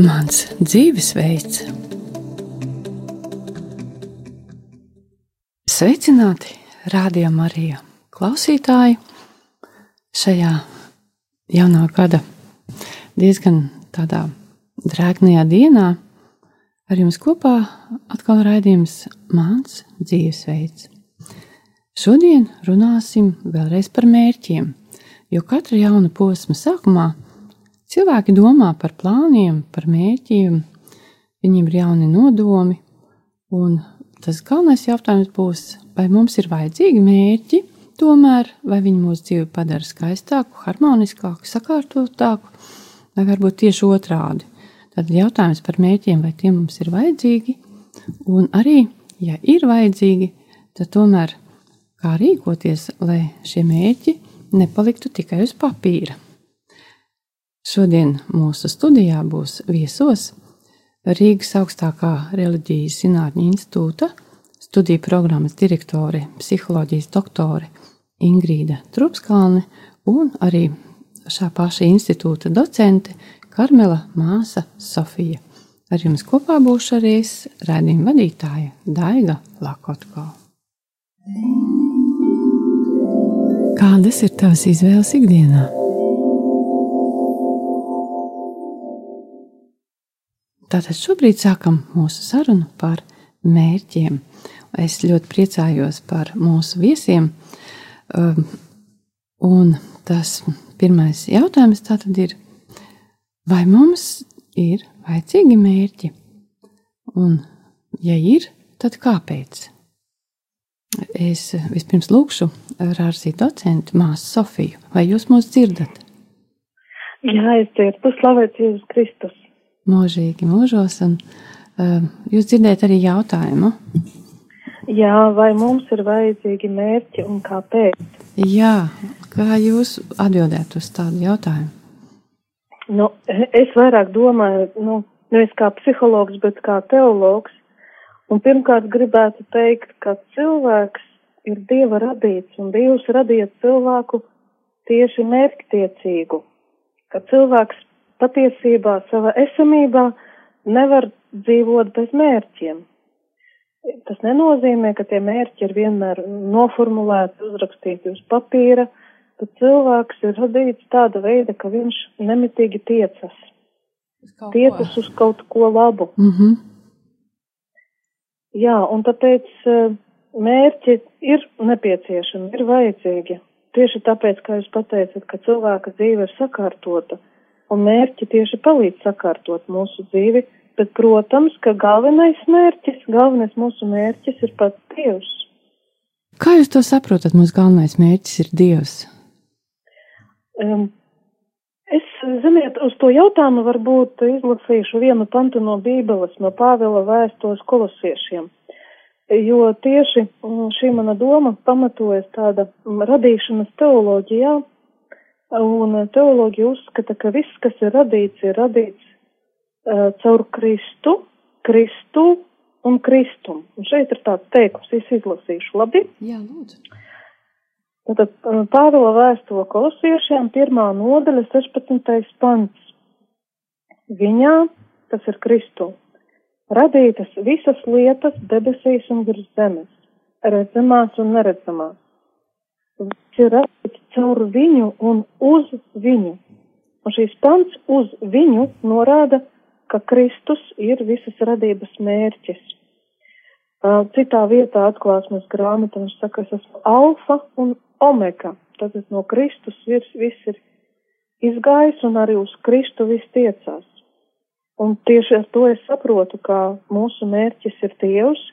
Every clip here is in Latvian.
Mans dzīvesveids. Sveicināti, Rādio Marija klausītāji! Šajā jaunā gada diezgan tādā drēgnajā dienā ar jums kopā atkal raidījums Mans dzīvesveids. Šodien runāsim vēlreiz par mērķiem, jo katra jauna posma sākumā cilvēki domā par plāniem, par mērķiem, viņiem ir jauni nodomi, un tas galvenais jautājums būs, vai mums ir vajadzīgi mērķi, tomēr, vai viņi mūsu dzīvi padara skaistāku, harmoniskāku, sakārtotāku, vai varbūt tieši otrādi. Tad jautājums par mērķiem, vai tie mums ir vajadzīgi, un arī, ja ir vajadzīgi, tad tomēr kā rīkoties, lai šie mērķi nepaliktu tikai uz papīra. Šodien mūsu studijā būs viesos Rīgas augstākā reliģijas zinātņu institūta studiju programmas direktore, psiholoģijas doktore Ingrīda Trupskalne un arī šā paša institūta docente Karmela māsa Sofija. Ar jums kopā būšu arī es, rādījuma vadītāja Daiga Lakotko. Kādas ir tavas izvēles ikdienā? Tātad šobrīd sākam mūsu sarunu par mērķiem. Es ļoti priecājos par mūsu viesiem. Um, un tas pirmais jautājums tātad ir, vai mums ir vajadzīgi mērķi? Un, ja ir, tad kāpēc? Es vispirms lūkšu Rārsī docentu māsu Sofiju. Vai jūs mūs dzirdat? Jā, es dzirdu, slavēts Jēzus Kristus mūžīgi mūžos. Un, uh, jūs dzirdējat arī jautājumu? Jā, vai mums ir vajadzīgi mērķi un kāpēc? Jā, kā jūs atbildētu uz tādu jautājumu? Nu, es vairāk domāju, nu, nevis kā psihologs, bet kā teologs. Un pirmkārt gribētu teikt, ka cilvēks ir Dieva radīts, un Dievs radīja cilvēku tieši mērķtiecīgu. Ka cilvēks patiesībā savā esamībā nevar dzīvot bez mērķiem. Tas nenozīmē, ka tie mērķi ir vienmēr noformulēti, uzrakstīti uz papīra, bet cilvēks ir radīts tāda veida, ka viņš nemitīgi tiecas. Tiecas uz kaut ko labu. Mm -hmm. Jā, un tāpēc eh, mērķi ir nepieciešami, ir vajadzīgi. Tieši tāpēc, kā jūs pateicat, ka cilvēka dzīve ir sakārtota un mērķi tieši palīdz sakārtot mūsu dzīvi, bet, protams, ka galvenais mērķis, galvenais mūsu mērķis ir pats Dievs. Kā jūs to saprotat? Mūsu galvenais mērķis ir Dievs. Um, es, ziniet, uz to jautājumu varbūt izlasīšu vienu pantu no Bībeles, no Pāvila vēstos kolosiešiem. Jo tieši mm, šī mana doma pamatojas tāda mm, radīšanas teoloģijā, Un eh, teoloģija uzskata, ka viss, kas ir radīts, ir radīts uh, caur Kristu, Kristu un Kristumu. Un šeit ir tāds teikums, es izlasīšu, labi? Jā, lūdzu. Tad uh, Pāvila vēstulo kolosiešiem, pirmā nodaļa, 16. pants. Viņā, tas ir Kristu, radītas visas lietas debesīs un virs zemes, redzamās un neredzamās ir radīts caur viņu un uz viņu. Un šīs pants uz viņu norāda, ka Kristus ir visas radības mērķis. Citā vietā atklāsmes grāmatā viņš saka, es esmu alfa un omega. Tad no Kristus virs viss ir izgājis un arī uz Kristu viss tiecās. Un tieši ar to es saprotu, ka mūsu mērķis ir Dievs.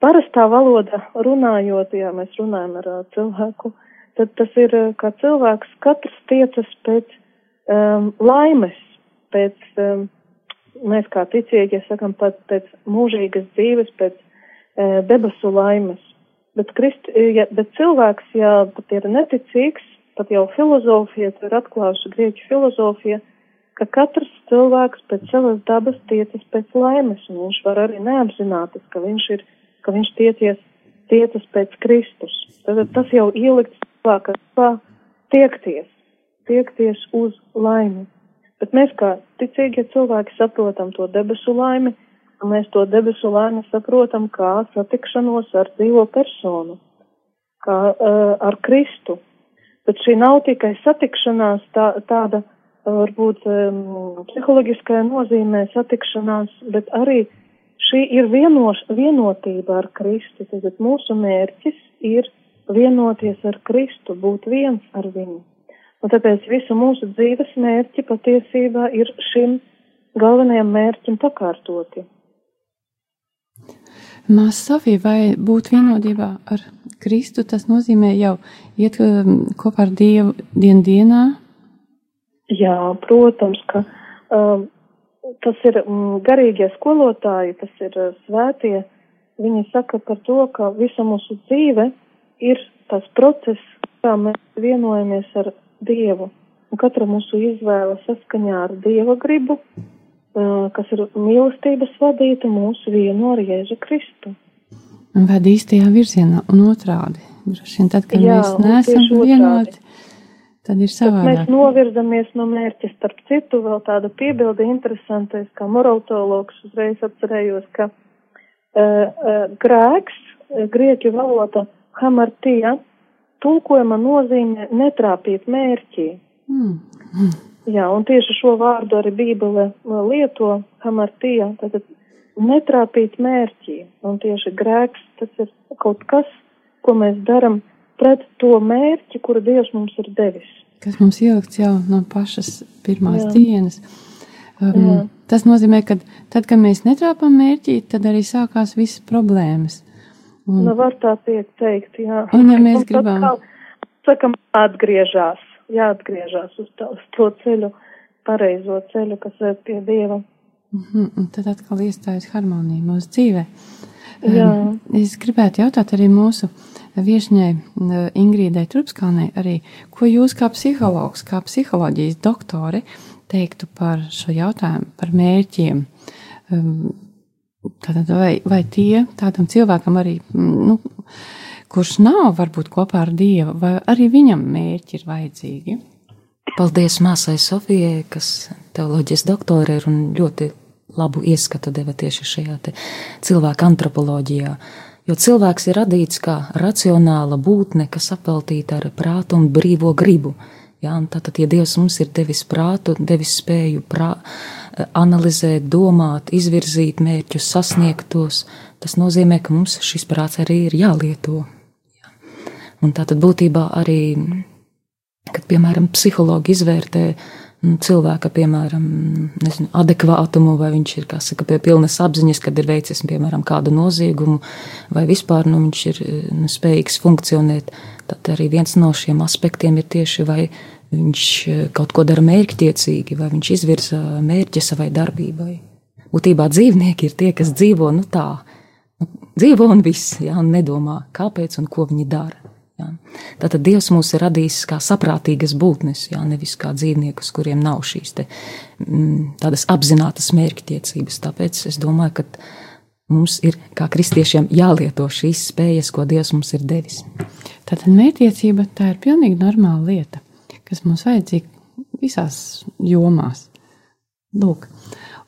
Parastā valoda runājot, ja mēs runājam ar cilvēku, uh, tad tas ir, eh, kā cilvēks katrs tiecas pēc um, laimes, pēc, um, mēs kā ticīgie sakam, pat pēc mūžīgas dzīves, pēc uh, debesu laimes. Bet, Krist, ja, bet cilvēks, ja pat ir neticīgs, pat jau filozofija, tur ir atklājuši grieķu filozofija, ka katrs cilvēks pēc savas dabas tiecas pēc laimes, un viņš var arī neapzināties, ka viņš ir, ka viņš tiecies, tiecas pēc Kristus. Tad tas jau ielikts cilvēka tiekties, tiekties uz laimi. Bet mēs kā ticīgie cilvēki saprotam to debesu laimi, un mēs to debesu laimi saprotam kā satikšanos ar dzīvo personu, kā uh, ar Kristu. Bet šī nav tikai satikšanās tā, tāda varbūt um, psiholoģiskajā nozīmē satikšanās, bet arī šī ir vienos, vienotība ar Kristu. Tad mūsu mērķis ir vienoties ar Kristu, būt viens ar viņu. Un tāpēc visu mūsu dzīves mērķi patiesībā ir šim galvenajam mērķim pakārtoti. Māsa Sofija, vai būt vienotībā ar Kristu, tas nozīmē jau iet um, kopā ar Dievu dien dienā, Jā, protams, ka um, tas ir um, garīgie skolotāji, tas ir uh, svētie. Viņi saka par to, ka visa mūsu dzīve ir tas process, kā mēs vienojamies ar Dievu. Un katra mūsu izvēle saskaņā ar Dieva gribu, uh, kas ir mīlestības vadīta mūsu vienu ar Jēzu Kristu. Un ved īstajā virzienā un otrādi. Droši vien tad, kad Jā, mēs neesam vienoti, Tad ir savādāk. Mēs novirzamies no mērķa. Starp citu, vēl tāda piebilde interesantais, kā moraltologs uzreiz atcerējos, ka uh, uh, grēks, uh, grieķu valoda hamartija, tulkojuma nozīmē netrāpīt mērķī. Mm. Mm. Jā, un tieši šo vārdu arī Bībele lieto hamartija, tātad netrāpīt mērķī. Un tieši grēks, tas ir kaut kas, ko mēs daram pret to mērķi, kuru Dievs mums ir devis. Kas mums ielikts jau no pašas pirmās jā. dienas. Um, jā. tas nozīmē, ka tad, kad mēs netrāpām mērķī, tad arī sākās visas problēmas. Un, nu, var tā teikt, jā. Un, ja mēs un gribam. Kā, sakam, atgriežās, jāatgriežās uz, tā, uz to ceļu, pareizo ceļu, kas ved pie Dieva. Mm -hmm, un tad atkal iestājas harmonija mūsu dzīvē. Jā. Es gribētu jautāt arī mūsu viešņai Ingrīdai Trupskalnei arī, ko jūs kā psihologs, kā psiholoģijas doktore teiktu par šo jautājumu, par mērķiem. Tātad, vai, vai tie tādam cilvēkam arī, nu, kurš nav varbūt kopā ar Dievu, vai arī viņam mērķi ir vajadzīgi? Paldies māsai Sofijai, kas teoloģijas doktore ir un ļoti labu ieskatu deva tieši šajā cilvēka antropoloģijā. Jo cilvēks ir radīts kā racionāla būtne, kas apveltīta ar prātu un brīvo gribu. Ja, tātad, ja Dievs mums ir devis prātu, devis spēju prā, analizēt, domāt, izvirzīt mērķus, sasniegt tos, tas nozīmē, ka mums šis prāts arī ir jālieto. Un tātad būtībā arī, kad, piemēram, psihologi izvērtē Nu, cilvēka, piemēram, nezinu, adekvātumu, vai viņš ir saka, pie pilnas apziņas, kad ir veicis piemēram kādu noziegumu, vai vispār nu, viņš ir nu, spējīgs funkcionēt. Tad arī viens no šiem aspektiem ir tieši, vai viņš eh, kaut ko dara mērķtiecīgi, vai viņš izvirza mērķi savai darbībai. Būtībā dzīvnieki ir tie, kas dzīvo nu, tā, nu, dzīvo un viss, ja, un nedomā, kāpēc un ko viņi dara. Jā. Tātad Dievs mūs ir radījis kā saprātīgas būtnes, jā, nevis kā dzīvniekus, kuriem nav šīs te, mm, tādas apzinātas mērķtiecības. Tāpēc es domāju, ka mums ir kā kristiešiem jālieto šīs spējas, ko Dievs mums ir devis. Tātad mērķtiecība tā ir pilnīgi normāla lieta, kas mums vajadzīga visās jomās. Lūk,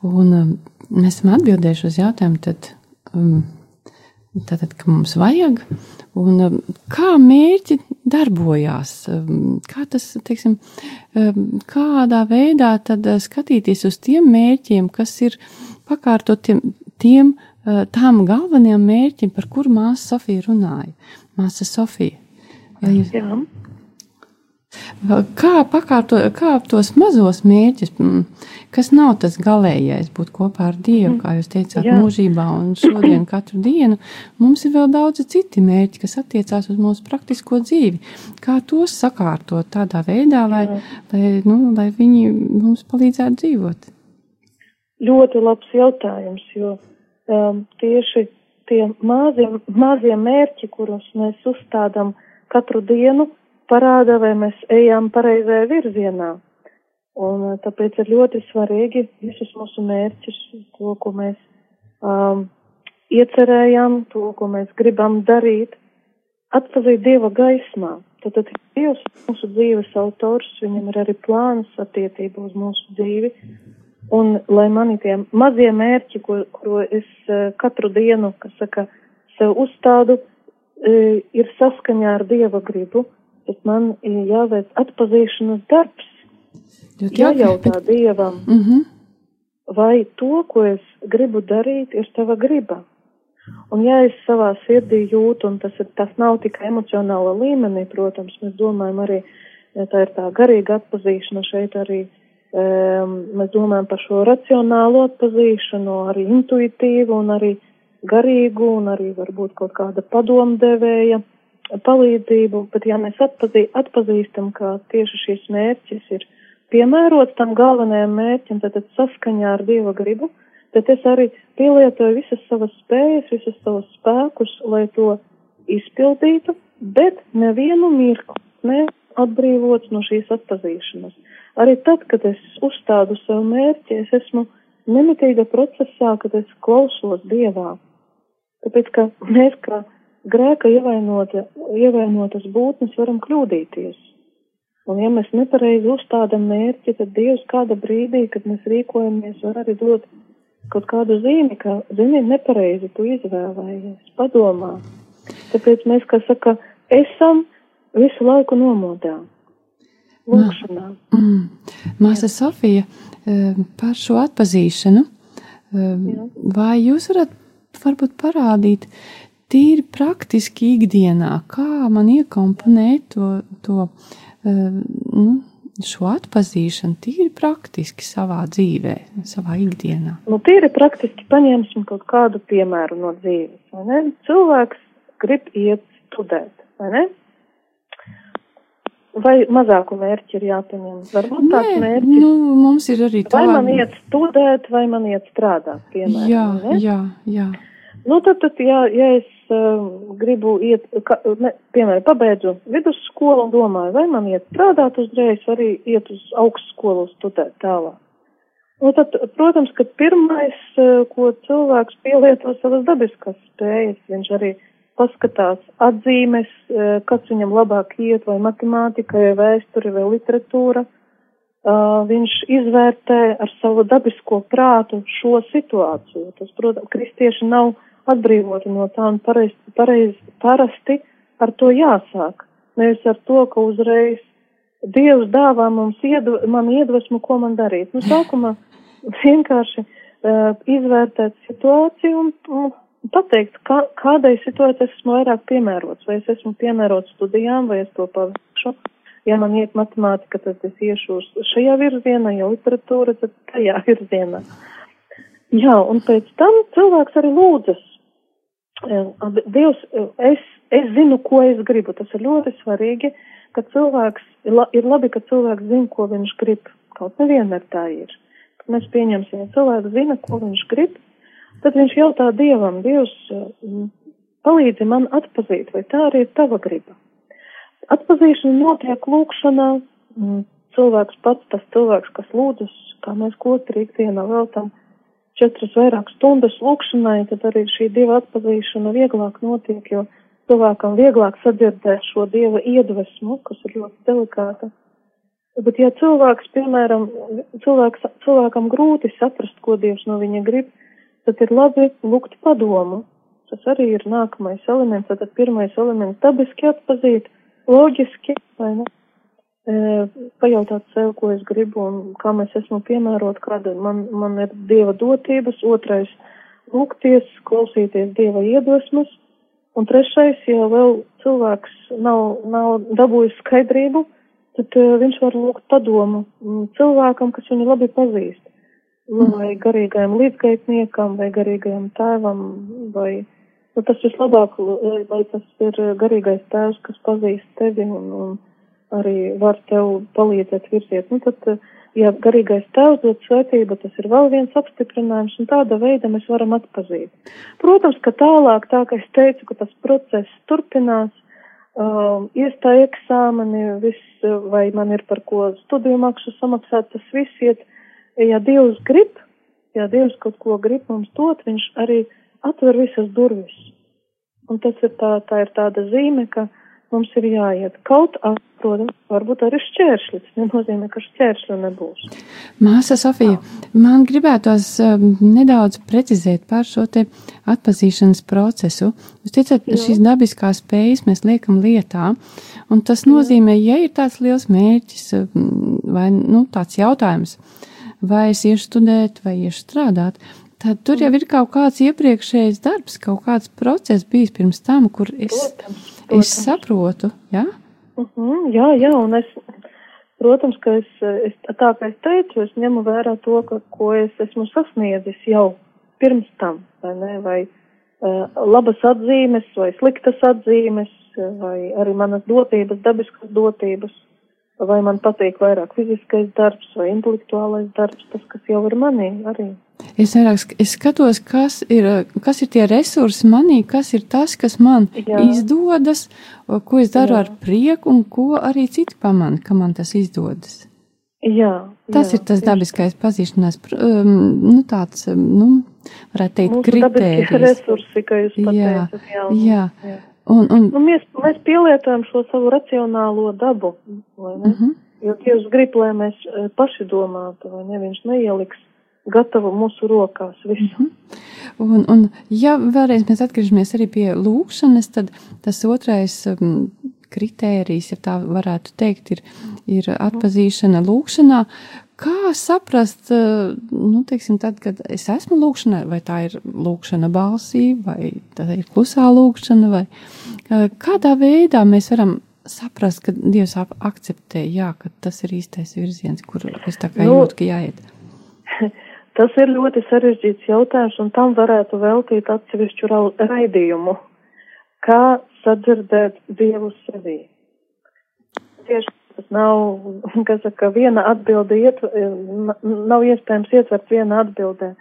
un um, mēs esam atbildējuši uz jautājumu, tad, um, tātad, ka mums vajag, Un um, kā mērķi darbojās? Kā tas, teiksim, kādā veidā tad uh, skatīties uz tiem mērķiem, kas ir pakārtot tiem, tiem uh, tām galvenajiem mērķiem, par kur māsa Sofija runāja? Māsa Sofija. Vai jūs... Jā. Kā pakārtot, kā tos mazos mērķus, mm, kas nav tas galīgais, būt kopā ar Dievu, kā jūs teicāt, Jā. mūžībā un šodien katru dienu, mums ir vēl daudzi citi mērķi, kas attiecās uz mūsu praktisko dzīvi. Kā tos sakārtot tādā veidā, lai, lai, nu, lai viņi mums palīdzētu dzīvot? Ļoti labs jautājums, jo um, tieši tie mazie, mazie mērķi, kurus mēs uzstādām katru dienu, parāda, vai mēs ejam pareizajā virzienā. Un eh, tāpēc ir ļoti svarīgi visus mūsu mērķus, to, ko mēs um, iecerējam, to, ko mēs gribam darīt, atpazīt Dieva gaismā. Tad, tad Dievs ir mūsu dzīves autors, viņam ir arī plāns attiecībā uz mūsu dzīvi. Un lai mani tie mazie mērķi, ko, ko es uh, katru dienu, kas saka, sev uzstādu, uh, ir saskaņā ar Dieva gribu, bet man ir jāveic atpazīšanas darbs. Jājautā bet... Dievam, mm -hmm. vai to, ko es gribu darīt, ir tava griba. Un ja es savā sirdī jūtu, un tas, ir, tas nav tikai emocionāla līmenī, protams, mēs domājam arī, ja tā ir tā garīga atpazīšana šeit arī. Um, mēs domājam par šo racionālo atpazīšanu, arī intuitīvu un arī garīgu un arī varbūt kaut kāda padomdevēja palīdzību, bet ja mēs atpazī, atpazīstam, ka tieši šīs mērķis ir piemērots tam galvenajam mērķim, tad, tad saskaņā ar Dieva gribu, tad es arī pielietoju visas savas spējas, visas savas spēkus, lai to izpildītu, bet nevienu mirkli ne atbrīvots no šīs atpazīšanas. Arī tad, kad es uzstādu sev mērķi, es esmu nemitīga procesā, kad es klausos Dievā. Tāpēc, ka mēs kā grēka ievainota, ievainotas būtnes varam kļūdīties. Un ja mēs nepareizi uzstādam mērķi, tad Dievs kāda brīdī, kad mēs rīkojamies, var arī dot kaut kādu zīmi, ka, zini, nepareizi tu izvēlējies, padomā. Tāpēc mēs, kā saka, esam visu laiku nomodā. Lūkšanā. Mm. Māsa Sofija, eh, par šo atpazīšanu, eh, Jā. vai jūs varat varbūt parādīt tīri praktiski ikdienā, kā man iekomponēt to, to Ehm, nu, šo atpazīšanu tīri praktiski savā dzīvē, savā ikdienā? Nu, tīri praktiski paņemsim kaut kādu piemēru no dzīves, vai ne? Cilvēks grib iet studēt, vai ne? Vai mazāku mērķi ir jāpaņem? Varbūt tāds mērķis. Nu, mums ir arī tā. Vai man iet studēt, vai man iet strādāt, piemēram. Jā, jā, jā. Nu, tad, tad ja, ja es uh, gribu iet, ka, ne, piemēram, pabeidzu vidusskolu un domāju, vai man iet strādāt uzreiz, arī iet uz augstskolu studēt tālāk. Nu, tad, protams, ka pirmais, uh, ko cilvēks pielieto savas dabiskās spējas, viņš arī paskatās atzīmes, uh, kas viņam labāk iet, vai matemātika, vai vēsture, vai literatūra. Uh, viņš izvērtē ar savu dabisko prātu šo situāciju. Tas, protams, kristieši nav atbrīvoti no tā un pareiz, pareiz, parasti ar to jāsāk. Nevis ar to, ka uzreiz Dievs dāvā mums iedv man iedvesmu, ko man darīt. Nu, sākumā vienkārši uh, izvērtēt situāciju un, un pateikt, kā, kādai situācijai esmu vairāk piemērots. Vai es esmu piemērots studijām, vai es to paveikšu. Ja man iet matemātika, tad es iešu uz šajā virzienā, ja literatūra, tad tajā virzienā. Jā, un pēc tam cilvēks arī lūdzas Dievs, es, es zinu, ko es gribu. Tas ir ļoti svarīgi, ka cilvēks, ir labi, ka cilvēks zina, ko viņš grib. Kaut nevienmēr tā ir. Mēs pieņemsim, ja cilvēks zina, ko viņš grib, tad viņš jautā Dievam, Dievs, palīdzi man atpazīt, vai tā arī ir tava griba. Atpazīšana notiek lūkšanā, cilvēks pats, tas cilvēks, kas lūdzas, kā mēs kotrīgi dienā veltam četras vairāk stundas lūkšanai, tad arī šī dieva atpazīšana vieglāk notiek, jo cilvēkam vieglāk sadzirdēt šo dieva iedvesmu, kas ir ļoti delikāta. Bet ja cilvēks, piemēram, cilvēks, cilvēkam grūti saprast, ko Dievs no viņa grib, tad ir labi lūgt padomu. Tas arī ir nākamais elements, tad pirmais elements dabiski atpazīt, loģiski, vai ne? Pajautāt sev, ko es gribu un kā mēs esmu piemērot, kāda man, man ir dieva dotības, otrais lūgties, klausīties dieva iedvesmas, un trešais, ja vēl cilvēks nav, nav dabūjis skaidrību, tad uh, viņš var lūgt padomu cilvēkam, kas viņu labi pazīst. Nu, vai garīgajam līdzgaitniekam, vai garīgajam tēvam, vai, nu, tas vislabāk, lai tas ir garīgais tēvs, kas pazīst tevi un, un arī var tev palīdzēt virziet. Nu, tad, ja garīgais tevs dod svētību, tas ir vēl viens apstiprinājums, un tāda veida mēs varam atpazīt. Protams, ka tālāk, tā kā es teicu, ka tas process turpinās, um, iestāja eksāmeni, viss, vai man ir par ko studiju maksu samaksāt, tas viss iet, ja Dievs grib, ja Dievs kaut ko grib mums dot, viņš arī atver visas durvis. Un tas ir tā, tā ir tāda zīme, ka mums ir jāiet. Kaut, protams, varbūt arī šķēršļi. Tas nenozīmē, ka šķēršļi nebūs. Māsa Sofija, man gribētos um, nedaudz precizēt par šo te atpazīšanas procesu. Jūs teicat, ka šīs dabiskās spējas mēs liekam lietā, un tas nozīmē, ja ir tāds liels mērķis um, vai, nu, tāds jautājums, vai es iešu studēt vai iešu strādāt, tad tur jau ir kaut kāds iepriekšējs darbs, kaut kāds process bijis pirms tam, kur es. Protams Protams. Es saprotu, jā? Uh mhm, -huh, jā, jā, un es, protams, ka es, es, tā kā es teicu, es ņemu vērā to, ka, ko es esmu sasniedzis jau pirms tam, vai ne, vai uh, labas atzīmes, vai sliktas atzīmes, vai arī manas dotības, dabiskas dotības, vai man patīk vairāk fiziskais darbs vai intelektuālais darbs, tas, kas jau ir manī arī. Es vairāk es skatos, kas ir, kas ir tie resursi manī, kas ir tas, kas man Jā. izdodas, ko es daru Jā. ar prieku un ko arī citi pamana, ka man tas izdodas. Jā, tas jā, ir tas dabiskais pazīšanās, um, nu tāds, um, nu, varētu teikt, kritērijs. resursi, ka jūs pateicat, jā. Jā, jā. jā. Un, un... Nu, mēs, mēs pielietojam šo savu racionālo dabu, vai ne? Uh mhm. -huh. Jo Dievs grib, lai mēs e, paši domātu, vai ne? Viņš neieliks gatavu mūsu rokās visu. Uh mhm. -huh. Un, un ja vēlreiz mēs atgriežamies arī pie lūkšanas, tad tas otrais um, kritērijs, ja tā varētu teikt, ir, ir atpazīšana lūkšanā. Kā saprast, eh, nu, teiksim, tad, kad es esmu lūkšanā, vai tā ir lūkšana balsī, vai tā ir klusā lūkšana, vai eh, kādā veidā mēs varam saprast, ka Dievs akceptē, jā, ka tas ir īstais virziens, kur es tā kā nu, jūtu, ka jāiet? Tas ir ļoti sarežģīts jautājums, un tam varētu veltīt atsevišķu raidījumu. Kā sadzirdēt Dievu sevī? Tieši Tas nav, kas saka, viena atbilde, iet, nav iespējams ietvert viena atbildē.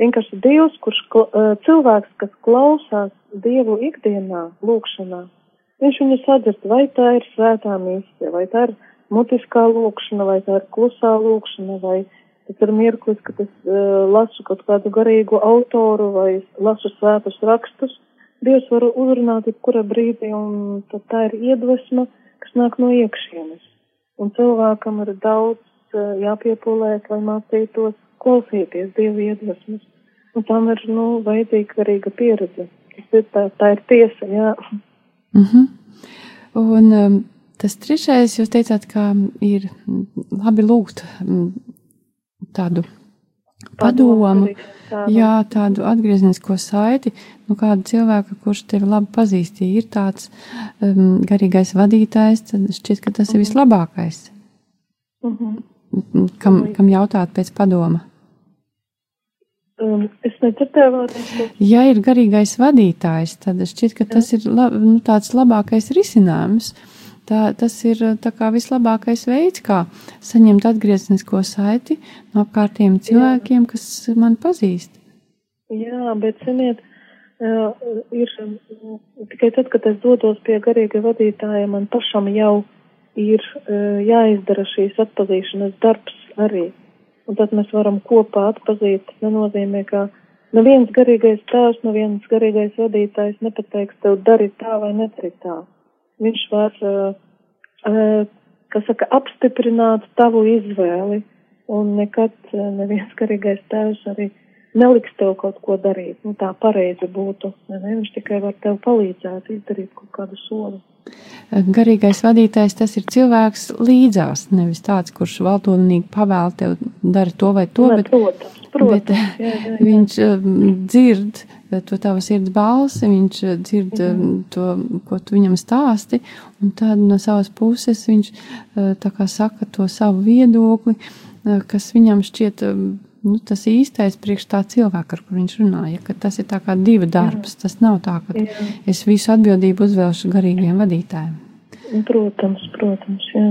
Vienkārši Dievs, kurš cilvēks, kas klausās Dievu ikdienā, lūkšanā, viņš viņu sadzird, vai tā ir svētā mīsija, vai tā ir mutiskā lūkšana, vai tā ir klusā lūkšana, vai tas ir mirklis, kad es uh, lasu kaut kādu garīgu autoru vai lasu svētus rakstus. Dievs var uzrunāt jebkura brīdī, un tā ir iedvesma, kas nāk no iekšienes un cilvēkam ir daudz uh, jāpiepūlēt, lai mācītos klausīties Dievu iedvesmas. Un tam ir, nu, vajadzīga garīga pieredze. Tas ir tā, tā ir tiesa, jā. Mm -hmm. Un um, tas trešais, jūs teicāt, ka ir labi lūgt um, tādu padomu, jā, tādu atgrieznisko saiti, nu kādu cilvēku, kurš tevi labi pazīst, ja ir tāds um, garīgais vadītājs, tad šķiet, ka tas ir mhm. vislabākais. Mm -hmm. kam, kam jautāt pēc padoma? Um, es nedzirdēju vēlreiz. Ja ir garīgais vadītājs, tad šķiet, ka tas ir lab, nu, tāds labākais risinājums. Tā, tas ir kā vislabākais veids, kā saņemt atgrieznisko saiti no apkārtiem cilvēkiem, Jā. kas man pazīst. Jā, bet, ziniet, ir tikai tad, kad es dodos pie garīga vadītāja, man pašam jau ir jāizdara šīs atpazīšanas darbs arī. Un tad mēs varam kopā atpazīt. Tas nenozīmē, ka neviens garīgais tēvs, neviens garīgais vadītājs nepateiks tev dari tā vai nedari tā. Viņš var, kas saka, apstiprināt tavu izvēli. Un nekad neviens garīgais tēvs arī neliks tev kaut ko darīt. Nu, tā pareizi būtu. Ne? Viņš tikai var tev palīdzēt izdarīt kaut kādu soli. Garīgais vadītājs tas ir cilvēks līdzās, nevis tāds, kurš valdonīgi pavēl tev dara to vai to, ne, bet, protams, protams, bet jā, jā, jā. viņš dzird to tavu sirds balsi, viņš dzird mm. to, ko tu viņam stāsti, un tad no savas puses viņš tā kā saka to savu viedokli, kas viņam šķiet nu, tas īstais priekš tā cilvēka, ar kur viņš runāja, ka tas ir tā kā divi darbs. Jā. Tas nav tā, ka jā. es visu atbildību uzvēlšu garīgiem vadītājiem. Protams, protams, jā.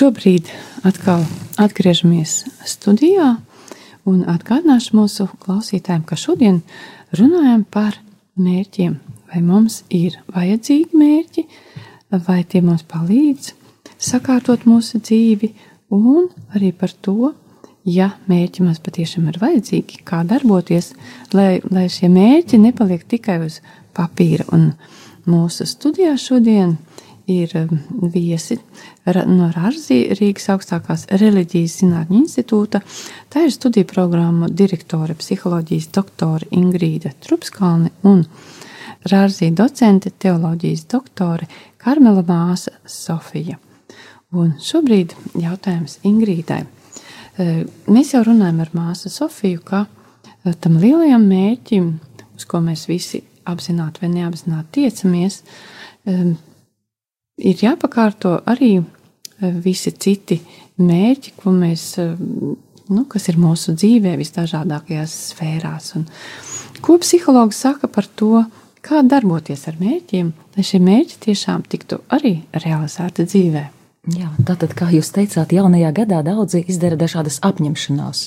Šobrīd atkal atgriežamies studijā un atgādināšu mūsu klausītājiem, ka šodien runājam par mērķiem. Vai mums ir vajadzīgi mērķi, vai tie mums palīdz sakārtot mūsu dzīvi, un arī par to, ja mērķi mums patiešām ir vajadzīgi, kā darboties, lai, lai šie mērķi nepaliek tikai uz papīra. Un mūsu studijā šodien ir um, viesi no Rāzī, Rīgas augstākās reliģijas zinātņu institūta. Tā ir studiju programmu direktore, psiholoģijas doktore Ingrīda Trupskalne un Rāzī docente, teoloģijas doktore Karmela māsa Sofija. Un šobrīd jautājums Ingrīdai. Uh, mēs jau runājam ar māsu Sofiju, ka uh, tam lielajam mērķim, uz ko mēs visi apzināti vai neapzināti tiecamies, um, ir jāpakārto arī e, visi citi mērķi, ko mēs, e, nu, kas ir mūsu dzīvē, visdažādākajās sfērās. Un ko psihologi saka par to, kā darboties ar mērķiem, lai šie mērķi tiešām tiktu arī realizēti dzīvē? Jā, tātad, kā jūs teicāt, jaunajā gadā daudzi izdara dažādas apņemšanās.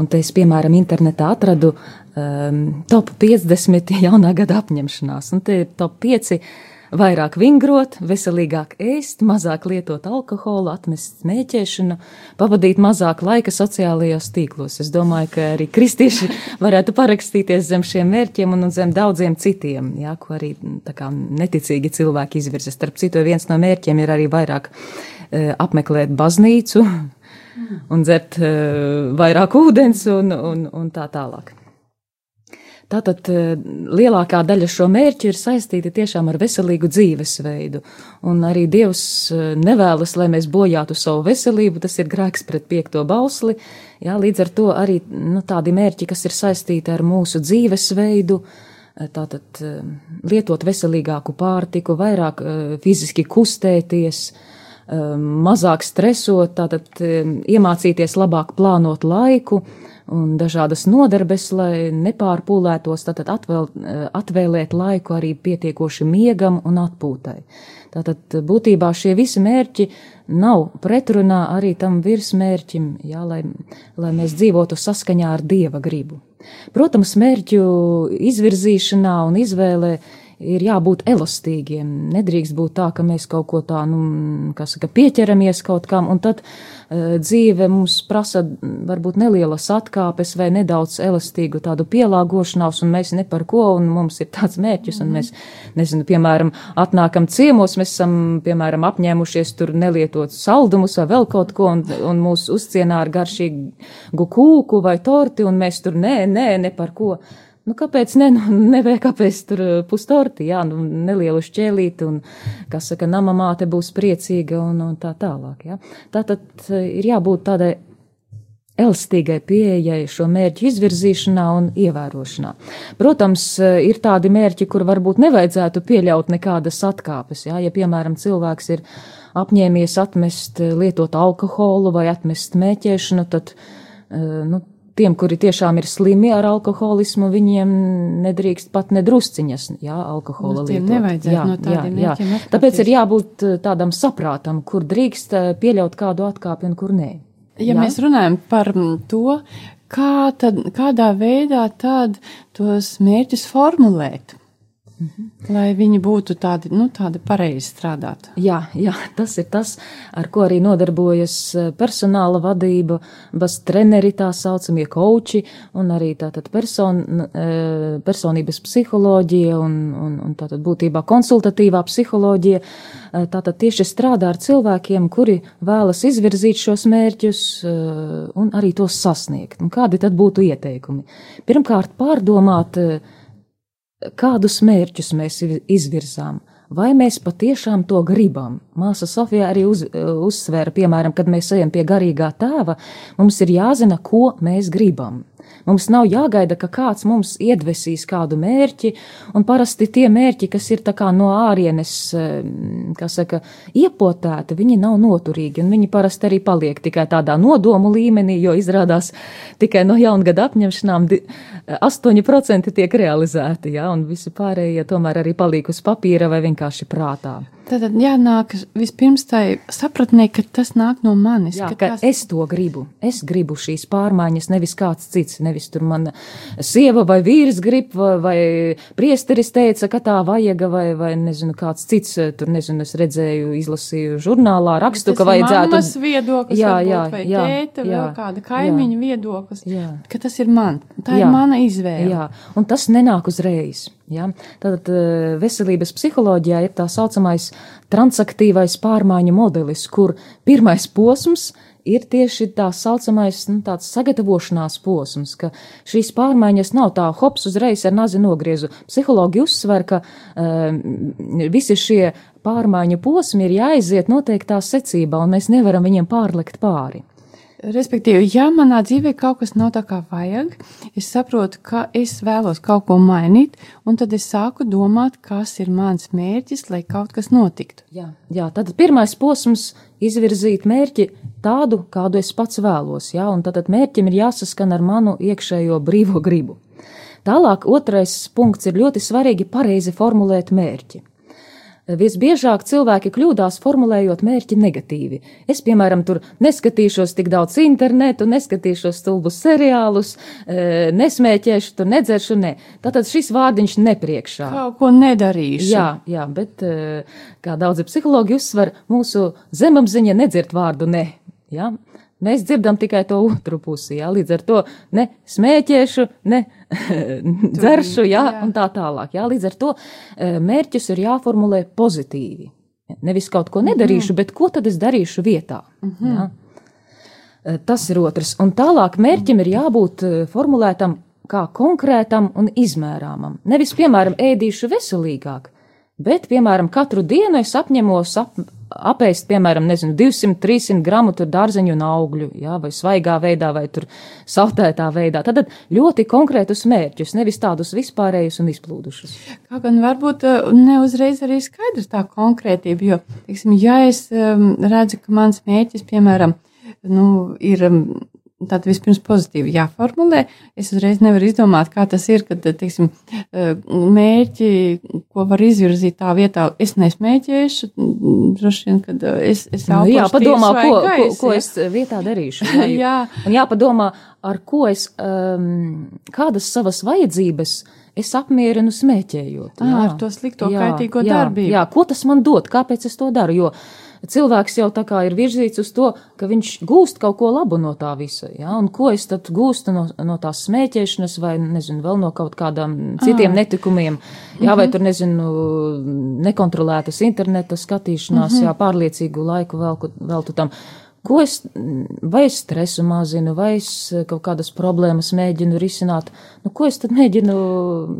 Un te es, piemēram, internetā atradu um, top 50 jaunā gada apņemšanās, un te ir top 5 vairāk vingrot, veselīgāk ēst, mazāk lietot alkoholu, atmest smēķēšanu, pavadīt mazāk laika sociālajos tīklos. Es domāju, ka arī kristieši varētu parakstīties zem šiem mērķiem un zem daudziem citiem, jā, ko arī kā, neticīgi cilvēki izvirza. Starp citu, viens no mērķiem ir arī vairāk e, apmeklēt baznīcu un dzert e, vairāk ūdens un, un, un tā tālāk. Tātad eh, lielākā daļa šo mērķu ir saistīta tiešām ar veselīgu dzīvesveidu, un arī Dievs eh, nevēlas, lai mēs bojātu savu veselību, tas ir grēks pret piekto bausli, jā, līdz ar to arī nu, tādi mērķi, kas ir saistīti ar mūsu dzīvesveidu, eh, tātad lietot veselīgāku pārtiku, vairāk fiziski kustēties, mazāk stresot, tātad iemācīties labāk plānot laiku, un dažādas nodarbes, lai nepārpūlētos, tātad atvēl, atvēlēt laiku arī pietiekoši miegam un atpūtai. Tātad būtībā šie visi mērķi nav pretrunā arī tam virsmērķim, jā, lai, lai mēs dzīvotu saskaņā ar Dieva gribu. Protams, mērķu izvirzīšanā un izvēlē ir jābūt elastīgiem. Nedrīkst būt tā, ka mēs kaut ko tā, nu, kā saka, pieķeramies kaut kam, un tad uh, dzīve mums prasa varbūt nelielas atkāpes vai nedaudz elastīgu tādu pielāgošanās, un mēs ne par ko, un mums ir tāds mērķis, un mēs, nezinu, piemēram, atnākam ciemos, mēs esam, piemēram, apņēmušies tur nelietot saldumus vai vēl kaut ko, un, un mūs uzcienā ar garšīgu kūku vai torti, un mēs tur nē, nē, ne par ko. Nu, kāpēc ne? Nu, nevajag kāpēc tur uh, pustorti, jā, nu, nelielu šķēlīti un, kas saka, nama māte būs priecīga un, un tā tālāk, jā. Tātad uh, ir jābūt tādai elastīgai pieejai šo mērķu izvirzīšanā un ievērošanā. Protams, uh, ir tādi mērķi, kur varbūt nevajadzētu pieļaut nekādas atkāpes, jā, ja, piemēram, cilvēks ir apņēmies atmest lietot alkoholu vai atmest smēķēšanu, tad, nu, tiem, kuri tiešām ir slimi ar alkoholismu, viņiem nedrīkst pat nedrusciņas, jā, alkohola lietot. Jā, no jā, jā. Tāpēc ir jābūt eh, tādam saprātam, kur drīkst eh, pieļaut kādu atkāpi un kur nē. Ja jā? mēs runājam par to, kā tad, kādā veidā tad tos mērķus formulēt. Lai viņi būtu tādi, nu, tādi pareizi strādāt. Jā, jā, tas ir tas, ar ko arī nodarbojas eh, personāla vadība, bas treneri tā saucamie koči un arī tātad person, eh, personības psiholoģija un, un, un tātad būtībā konsultatīvā psiholoģija. Eh, tātad tieši strādā ar cilvēkiem, kuri vēlas izvirzīt šos mērķus un arī tos sasniegt. Un kādi tad būtu ieteikumi? Pirmkārt, pārdomāt, kādus mērķus mēs izvirzām, vai mēs patiešām to gribam. Māsa Sofija arī uz, uzsvēra, piemēram, kad mēs ejam pie garīgā tēva, mums ir jāzina, ko mēs gribam. Mums nav jāgaida, ka kāds mums iedvesīs kādu mērķi, un parasti tie mērķi, kas ir tā kā no ārienes, eh, kā saka, iepotēti, viņi nav noturīgi, un viņi parasti arī paliek tikai tādā nodomu līmenī, jo izrādās tikai no jaungada apņemšanām 8% tiek realizēti, jā, un visi pārējie tomēr arī paliek uz papīra vai vienkārši prātā. Tad jānāk vispirms tai sapratnē, ka tas nāk no manis. Jā, ka ka tas... es to gribu. Es gribu šīs pārmaiņas, nevis kāds cits. Nevis tur mana sieva vai vīrs grib, vai, vai priesteris teica, ka tā vajaga, vai, vai nezinu, kāds cits. Tur, nezinu, es redzēju, izlasīju žurnālā, rakstu, ka vajadzētu. Tas ir viedoklis, jā, varbūt, jā, vai jā, tēta, jā, vēl kāda kaimiņa jā, viedoklis. Jā. Ka tas ir man. Tā Jā. ir mana izvēle. Jā, un tas nenāk uzreiz. Ja? Tātad eh, veselības psiholoģijā ir tā saucamais transaktīvais pārmaiņu modelis, kur pirmais posms ir tieši tā saucamais nu, sagatavošanās posms, ka šīs pārmaiņas nav tā hops uzreiz ar nazi nogriezu. Psihologi uzsver, ka um, visi šie pārmaiņu posmi ir jāiziet noteiktā secībā, un mēs nevaram viņiem pārlikt pāri. Respektīvi, ja manā dzīvē kaut kas nav tā kā vajag, es saprotu, ka es vēlos kaut ko mainīt, un tad es sāku domāt, kas ir mans mērķis, lai kaut kas notiktu. Jā, jā tad pirmais posms - izvirzīt mērķi tādu, kādu es pats vēlos, jā, un tad mērķim ir jāsaskan ar manu iekšējo brīvo gribu. Tālāk, otrais punkts ir ļoti svarīgi pareizi formulēt mērķi. Visbiežāk cilvēki kļūdās formulējot mērķi negatīvi. Es, piemēram, tur neskatīšos tik daudz internetu, neskatīšos stulbus seriālus, e, nesmēķēšu, tur nedzeršu, ne. Tātad šis vārdiņš nepriekšā. Kaut ko nedarīšu. Jā, jā, bet, e, kā daudzi psihologi uzsver, mūsu zemapziņa nedzird vārdu ne. Jā? Mēs dzirdam tikai to otru pusi, jā, līdz ar to ne smēķēšu, ne dzeršu, jā, jā, un tā tālāk. Jā, līdz ar to e, mērķus ir jāformulē pozitīvi. Nevis kaut ko nedarīšu, mm -hmm. bet ko tad es darīšu vietā. Mm -hmm. jā. E, tas ir otrs. Un tālāk mērķim ir jābūt e, formulētam kā konkrētam un izmērāmam. Nevis, piemēram, ēdīšu veselīgāk, bet, piemēram, katru dienu es apņemos ap, apēst, piemēram, nezinu, 200, 300 gramu tur dārzeņu un augļu, jā, vai svaigā veidā, vai tur saltētā veidā. Tad ļoti konkrētus mērķus, nevis tādus vispārējus un izplūdušus. Kā gan varbūt eh, ne uzreiz arī skaidrs tā konkrētība, jo, teiksim, ja es um, redzu, ka mans mērķis, piemēram, nu, ir um, Tad vispirms pozitīvi jāformulē. Es uzreiz nevaru izdomāt, kā tas ir, kad, teiksim, eh, mērķi, ko var izvirzīt tā vietā, es nesmēķēšu, droši vien, kad eh, es, es nu, jā, padomā, ko, gais, ko, ko es vietā darīšu. Jā, jā. Un jāpadomā, ar ko es, um, kādas savas vajadzības es apmierinu smēķējot. Jā, ar to slikto jā, kaitīgo jā, darbību. Jā, ko tas man dod, kāpēc es to daru? Jo, cilvēks jau tā kā ir virzīts uz to, ka viņš gūst kaut ko labu no tā visa. Ja? Un ko es tad gūstu no, no tās smēķēšanas vai, nezinu, vēl no kaut kādām citiem ah. netikumiem? Jā, vai mhm. tur, nezinu, nekontrolētas interneta skatīšanās, mm -hmm. jā, pārliecīgu laiku vēl, vēl tu tam. Ko es, vai es stresu mazinu, vai es kaut kādas problēmas mēģinu risināt? Nu, ko es tad mēģinu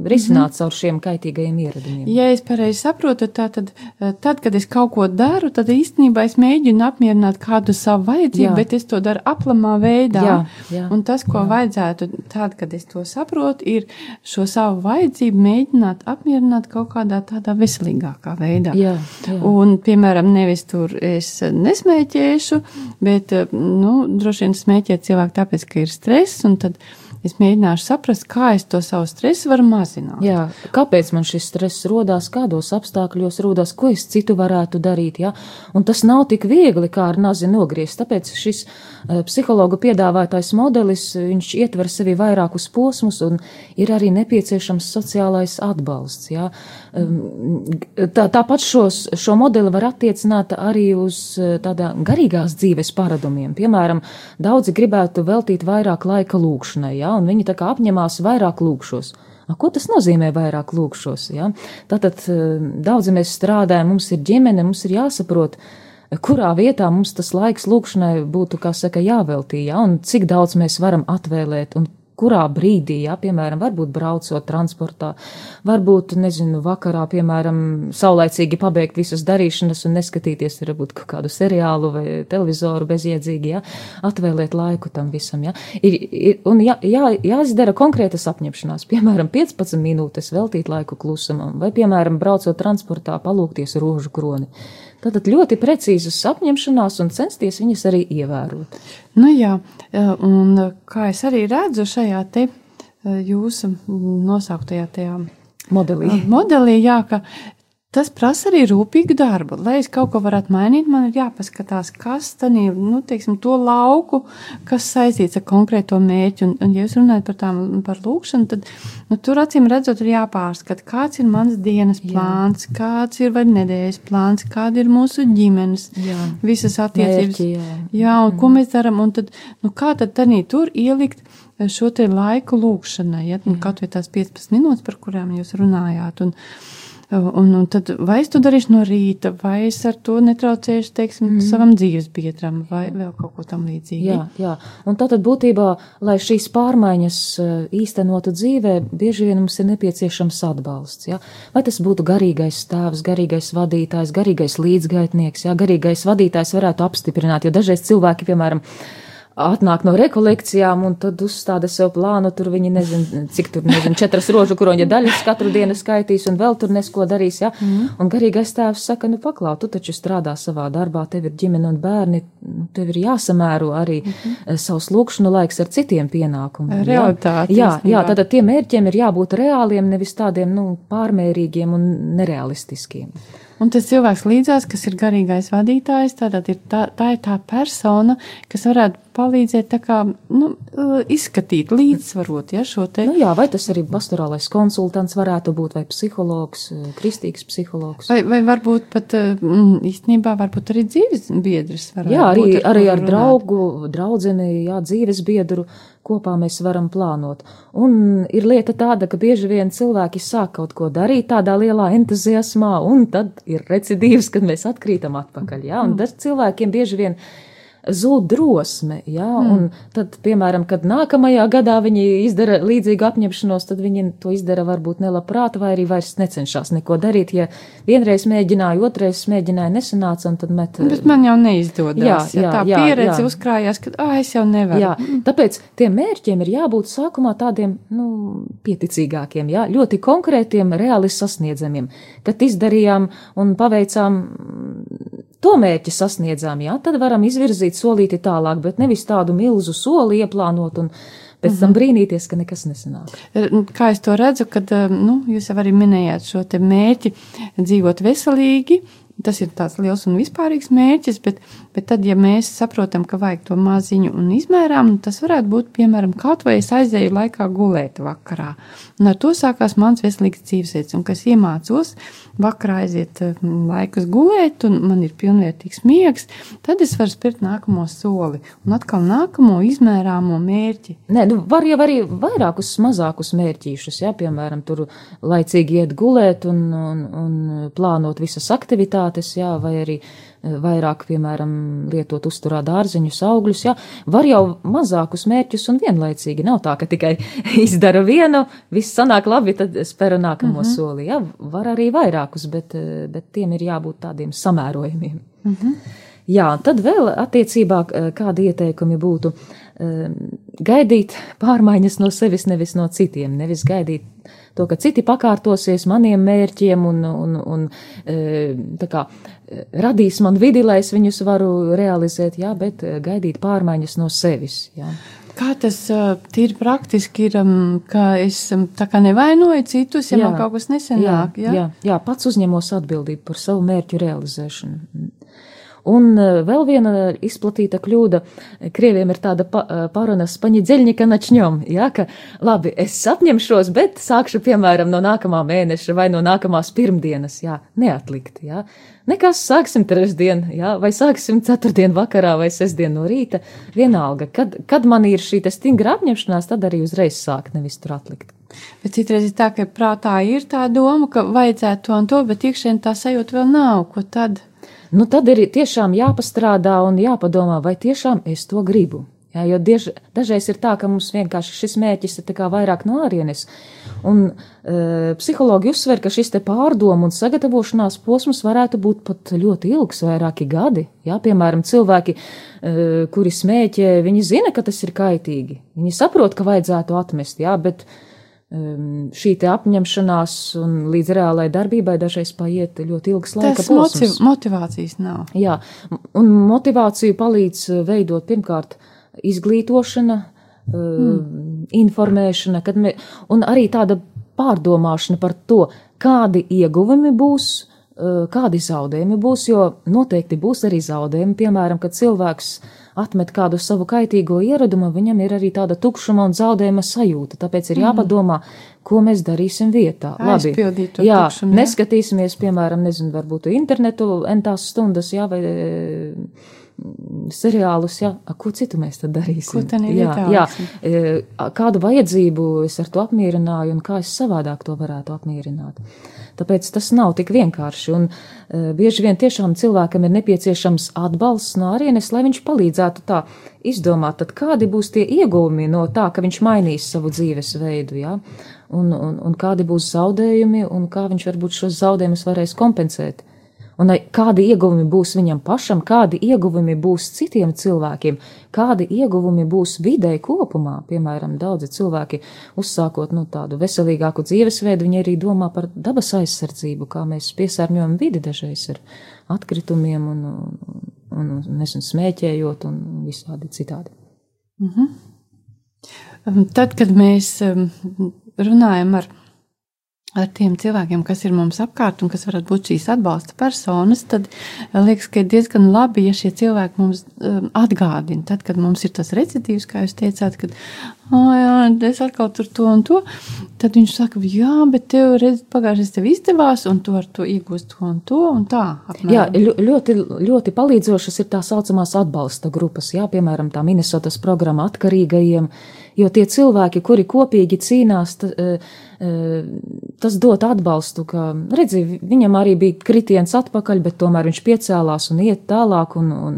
risināt mm -hmm. caur šiem kaitīgajiem ieradumiem? Ja es pareizi saprotu, tā tad, tad, kad es kaut ko daru, tad īstenībā es mēģinu apmierināt kādu savu vajadzību, jā. bet es to daru aplamā veidā. Jā, jā, Un tas, ko jā. vajadzētu tad, kad es to saprotu, ir šo savu vajadzību mēģināt apmierināt kaut kādā tādā veselīgākā veidā. Jā, jā. Un, piemēram, nevis tur es nesmēķēšu, Bet, eh, nu, droši vien smēķēt cilvēku tāpēc, ka ir stress, un tad es mēģināšu saprast, kā es to savu stresu varu mazināt. Jā, kāpēc man šis stress rodās, kādos apstākļos rodās, ko es citu varētu darīt, jā. Un tas nav tik viegli, kā ar nazi nogriezt, tāpēc šis uh, psihologa piedāvātais modelis, viņš ietver sevi vairākus posmus un ir arī nepieciešams sociālais atbalsts, jā. Um, tā, tāpat šos, šo modeli var attiecināt arī uz uh, tādā garīgās dzīves paradumiem. Piemēram, daudzi gribētu veltīt vairāk laika lūkšanai, ja, un viņi tā kā apņemās vairāk lūkšos. A, ko tas nozīmē vairāk lūkšos? Ja? Tātad eh, daudzi mēs strādājam, mums ir ģimene, mums ir jāsaprot, kurā vietā mums tas laiks lūkšanai būtu, kā saka, jāveltī, ja? un cik daudz mēs varam atvēlēt, un kurā brīdī, ja, piemēram, varbūt braucot transportā, varbūt, nezinu, vakarā, piemēram, saulaicīgi pabeigt visas darīšanas un neskatīties, varbūt, kaut kādu seriālu vai televizoru bezjēdzīgi, ja, atvēlēt laiku tam visam, ja. Ir, ir, un jā, jā, jāizdara konkrētas apņemšanās, piemēram, 15 minūtes veltīt laiku klusumam, vai, piemēram, braucot transportā, palūkties rožu kroni. Tātad ļoti precīzas apņemšanās un censties viņas arī ievērot. Nu jā, un kā es arī redzu šajā te jūsu nosauktajā tajā modelī, modelī jā, ka Tas prasa arī rūpīgu darbu. Lai es kaut ko varētu mainīt, man ir jāpaskatās, kas tanī, nu, teiksim, to lauku, kas saistīts ar konkrēto mērķi. Un, un ja jūs runājat par tām, par lūkšanu, tad, nu, tur acīm redzot ir jāpārskata, kāds ir mans dienas plāns, jā. kāds ir vai nedēļas plāns, kāda ir mūsu ģimenes, jā. visas attiecības. Mērķi, jā. jā, un mm. ko mēs darām, un tad, nu, kā tad tanī tur ielikt šo te laiku lūkšanai, ja, nu, kaut vai tās 15 minūtes, par kurām jūs runājāt. Un, Un, un tad vai es to darīšu no rīta, vai es ar to netraucēšu, teiksim, mm. savam dzīves biedram, vai vēl kaut ko tam līdzīgu. Jā, jā. Un tātad būtībā, lai šīs pārmaiņas eh, īstenotu dzīvē, bieži vien mums ir nepieciešams atbalsts. Ja? Vai tas būtu garīgais stāvs, garīgais vadītājs, garīgais līdzgaitnieks, ja? garīgais vadītājs varētu apstiprināt, jo dažreiz cilvēki, piemēram, atnāk no rekolekcijām un tad uzstāda sev plānu, tur viņi nezin, cik tur, nezin, četras rožu kroņa daļas katru dienu skaitīs un vēl tur nesko darīs, ja? Mm. Un garīgais tēvs saka, nu paklau, tu taču strādā savā darbā, tev ir ģimene un bērni, nu, tev ir jāsamēro arī mm -hmm. savs lūkšanu laiks ar citiem pienākumiem. Realitāte. Jā, jā, jā tātad tiem mērķiem ir jābūt reāliem, nevis tādiem, nu, pārmērīgiem un nerealistiskiem. Un tas cilvēks līdzās, kas ir garīgais vadītājs, tātad ir tā, tā ir tā persona, kas varētu palīdzēt tā kā, nu, izskatīt, līdzsvarot, ja, šo te. Nu jā, vai tas arī pastorālais konsultants varētu būt, vai psihologs, kristīgs psihologs. Vai, vai varbūt pat, mm, īstenībā, varbūt arī dzīves biedrs varētu jā, arī, būt. Ar arī ar draugu, draudzeni, jā, dzīves biedru kopā mēs varam plānot. Un ir lieta tāda, ka bieži vien cilvēki sāk kaut ko darīt tādā lielā entuziasmā, un tad ir recidīvs, kad mēs atkrītam atpakaļ. Ja? Un tas cilvēkiem bieži vien zūd drosme. Ja? Mm. Un tad, piemēram, kad nākamajā gadā viņi izdara līdzīgu apņemšanos, tad viņi to izdara varbūt nelabprāt, vai arī vairs necenšas neko darīt. Ja vienreiz mēģināja, otrais mēģināja, nesanāca, un tad met. Bet man jau neizdodas. Jā, jā, ja tā jā, pieredze jā. uzkrājās, ka, ah, es jau nevaru. Jā, tāpēc tiem mērķiem ir jābūt sākumā tādiem, nu, pieticīgākiem, jā, ļoti konkrētiem, reāli sasniedzamiem. Kad izdarījām un paveicām to mērķi sasniedzām, jā, tad varam izvirzīt solīti tālāk, bet nevis tādu milzu soli ieplānot un pēc tam mhm. brīnīties, ka nekas nesanāk. Nu, kā es to redzu, kad, nu, jūs jau arī minējāt šo te mērķi dzīvot veselīgi, Tas ir tāds liels un vispārīgs mērķis, bet, bet tad, ja mēs saprotam, ka vajag to maziņu un izmērām, tas varētu būt, piemēram, kaut vai es aizēju laikā gulēt vakarā. Un ar to sākās mans veselīgs dzīvesveids, un kas iemācos vakarā aiziet laikus gulēt, un man ir pilnvērtīgs miegs, tad es varu spirt nākamo soli un atkal nākamo izmērāmo mērķi. Nē, nu var jau arī vairākus mazākus mērķīšus, ja, piemēram, tur laicīgi iet gulēt un, un, un plānot visas aktivitātes aktivitātes, jā, vai arī eh, vairāk, piemēram, lietot uzturā dārzeņus, augļus, jā, var jau mazākus mērķus un vienlaicīgi. Nav tā, ka tikai izdara vienu, viss sanāk labi, tad spēra nākamo mm -hmm. soli, jā, var arī vairākus, bet, eh, bet tiem ir jābūt tādiem samērojumiem. Mm -hmm. Jā, tad vēl attiecībā eh, kādi ieteikumi būtu gaidīt pārmaiņas no sevis, nevis no citiem, nevis gaidīt to, ka citi pakārtosies maniem mērķiem un, un, un e, kā, radīs man vidi, lai es viņus varu realizēt, jā, bet e, gaidīt pārmaiņas no sevis. Jā. Kā tas tīri praktiski ir, ka es tā kā nevainoju citus, ja jā, man kaut kas nesenāk? Jā, jā, jā, jā, pats uzņemos atbildību par savu mērķu realizēšanu. Un e, vēl viena izplatīta kļūda krieviem ir tāda pa, e, paruna spaņidziļņika načņom, jā, ka labi, es apņemšos, bet sākšu, piemēram, no nākamā mēneša vai no nākamās pirmdienas, jā, neatlikt, jā. Nekas sāksim trešdien, jā, vai sāksim ceturtdien vakarā vai sestdien no rīta, vienalga, kad, kad man ir šī stingra apņemšanās, tad arī uzreiz sākt, nevis tur atlikt. Bet citreiz ir tā, ka prātā ir tā doma, ka vajadzētu to un to, bet iekšēn tā sajūta vēl nav, ko tad? Nu tad ir tiešām jāpastrādā un jāpadomā, vai tiešām es to gribu. Jā, jo diež, dažreiz ir tā, ka mums vienkārši šis mērķis ir vairāk no ārienes. Un e, psihologi uzsver, ka šis pārdomu un sagatavošanās posms varētu būt pat ļoti ilgs, vairāki gadi. Jā, piemēram, cilvēki, e, kuri smēķē, viņi zina, ka tas ir kaitīgi. Viņi saprot, ka vajadzētu atmest, jā, bet um, šī apņemšanās un līdz reālai darbībai dažreiz paiet ļoti ilgs laika Tas posms. motivācijas nav. Jā, un motivāciju palīdz uh, veidot pirmkārt izglītošana, mm. informēšana, kad me, un arī tāda pārdomāšana par to, kādi ieguvumi būs kādi zaudējumi būs, jo noteikti būs arī zaudējumi. Piemēram, kad cilvēks atmet kādu savu kaitīgo ieradumu, viņam ir arī tāda tukšuma un zaudējuma sajūta. Tāpēc ir jāpadomā, ko mēs darīsim vietā. Labi, jā, tukšumu, neskatīsimies, piemēram, nezinu, varbūt internetu entās stundas, jā, vai seriālus, jā, ko citu mēs tad darīsim? Ko jā, jā, e, kādu vajadzību es ar to apmierināju un kā es savādāk to varētu apmierināt. Tāpēc tas nav tik vienkārši, un uh, bieži vien tiešām cilvēkam ir nepieciešams atbalsts no arienes, lai viņš palīdzētu tā izdomāt, tad kādi būs tie ieguvumi no tā, ka viņš mainīs savu dzīvesveidu, jā, un, un, un kādi būs zaudējumi, un kā viņš varbūt šos zaudējumus varēs kompensēt un kādi ieguvumi būs viņam pašam, kādi ieguvumi būs citiem cilvēkiem, kādi ieguvumi būs videi kopumā. Piemēram, daudzi cilvēki uzsākot nu, tādu veselīgāku dzīvesveidu, viņi arī domā par dabas aizsardzību, kā mēs piesārņojam vidi dažreiz ar atkritumiem un, un, un nezinu, smēķējot un visādi citādi. -hmm. Tad, kad mēs um, runājam ar ar tiem cilvēkiem, kas ir mums apkārt un kas varētu būt šīs atbalsta personas, tad eh, liekas, ka ir diezgan labi, ja šie cilvēki mums um, atgādina. Tad, kad mums ir tas recitīvs, kā jūs teicāt, kad oh, jā, es atkal tur to un to, tad viņš saka, jā, bet tev redz, pagājušajā tev izdevās, un tu ar to iegūst to un to un tā. Apmēram. Jā, ļoti, ļoti palīdzošas ir tā saucamās atbalsta grupas, jā, piemēram, tā Minnesotas programma atkarīgajiem, jo tie cilvēki, kuri kopīgi cīnās, t, uh, tas dot atbalstu, ka, redzi, viņam arī bija kritiens atpakaļ, bet tomēr viņš piecēlās un iet tālāk un, un,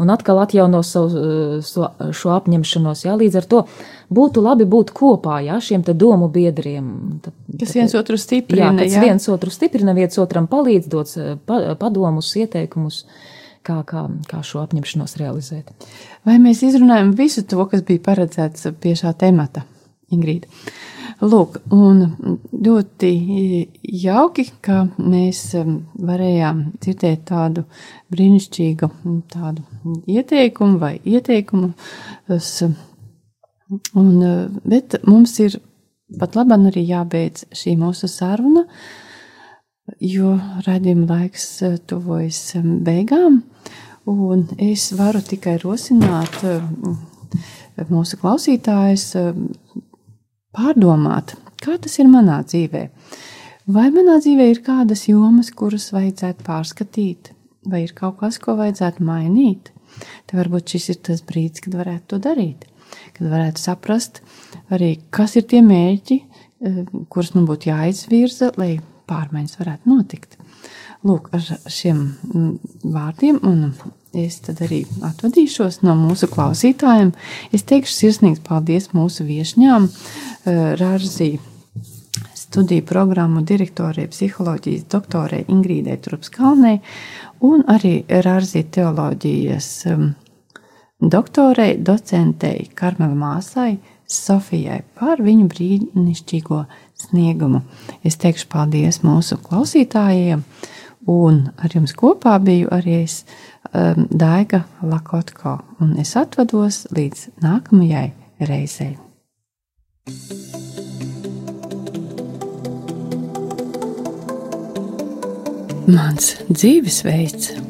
un atkal atjauno savu so, šo apņemšanos. Jā, līdz ar to būtu labi būt kopā, jā, šiem te domu biedriem. Tad, kas viens otru stiprina. Jā, kas jā. viens otru stiprina, viens otram palīdz, dots pa, padomus, ieteikumus. Kā, kā, kā šo apņemšanos realizēt. Vai mēs izrunājam visu to, kas bija paredzēts pie šā temata, Ingrīda? Uh, Lūk, un ļoti jauki, ka mēs um, varējām dzirdēt tādu brīnišķīgu tādu ieteikumu vai ieteikumu. Un, uh, bet mums ir pat labam arī jābeidz šī mūsu saruna, jo raidījuma laiks uh, tuvojas um, beigām, un es varu tikai rosināt um, mūsu klausītājus pārdomāt, kā tas ir manā dzīvē. Vai manā dzīvē ir kādas jomas, kuras vajadzētu pārskatīt, vai ir kaut kas, ko vajadzētu mainīt? Tad varbūt šis ir tas brīdis, kad varētu to darīt. Kad varētu saprast arī, kas ir tie mērķi, kurus man būtu jāizvirza, lai pārmaiņas varētu notikt. Lūk, ar šiem mm, vārdiem un es tad arī atvadīšos no mūsu klausītājiem. Es teikšu sirsnīgs paldies mūsu viešņām, eh, Rārzī studiju programmu direktorei psiholoģijas doktorei Ingrīdai Trupskalnei un arī Rārzī teoloģijas um, doktorei, docentei Karmela māsai Sofijai par viņu brīnišķīgo sniegumu. Es teikšu paldies mūsu klausītājiem, un ar jums kopā biju arī es um, Daiga Lakotko, un es atvados līdz nākamajai reizei. Mans dzīvesveids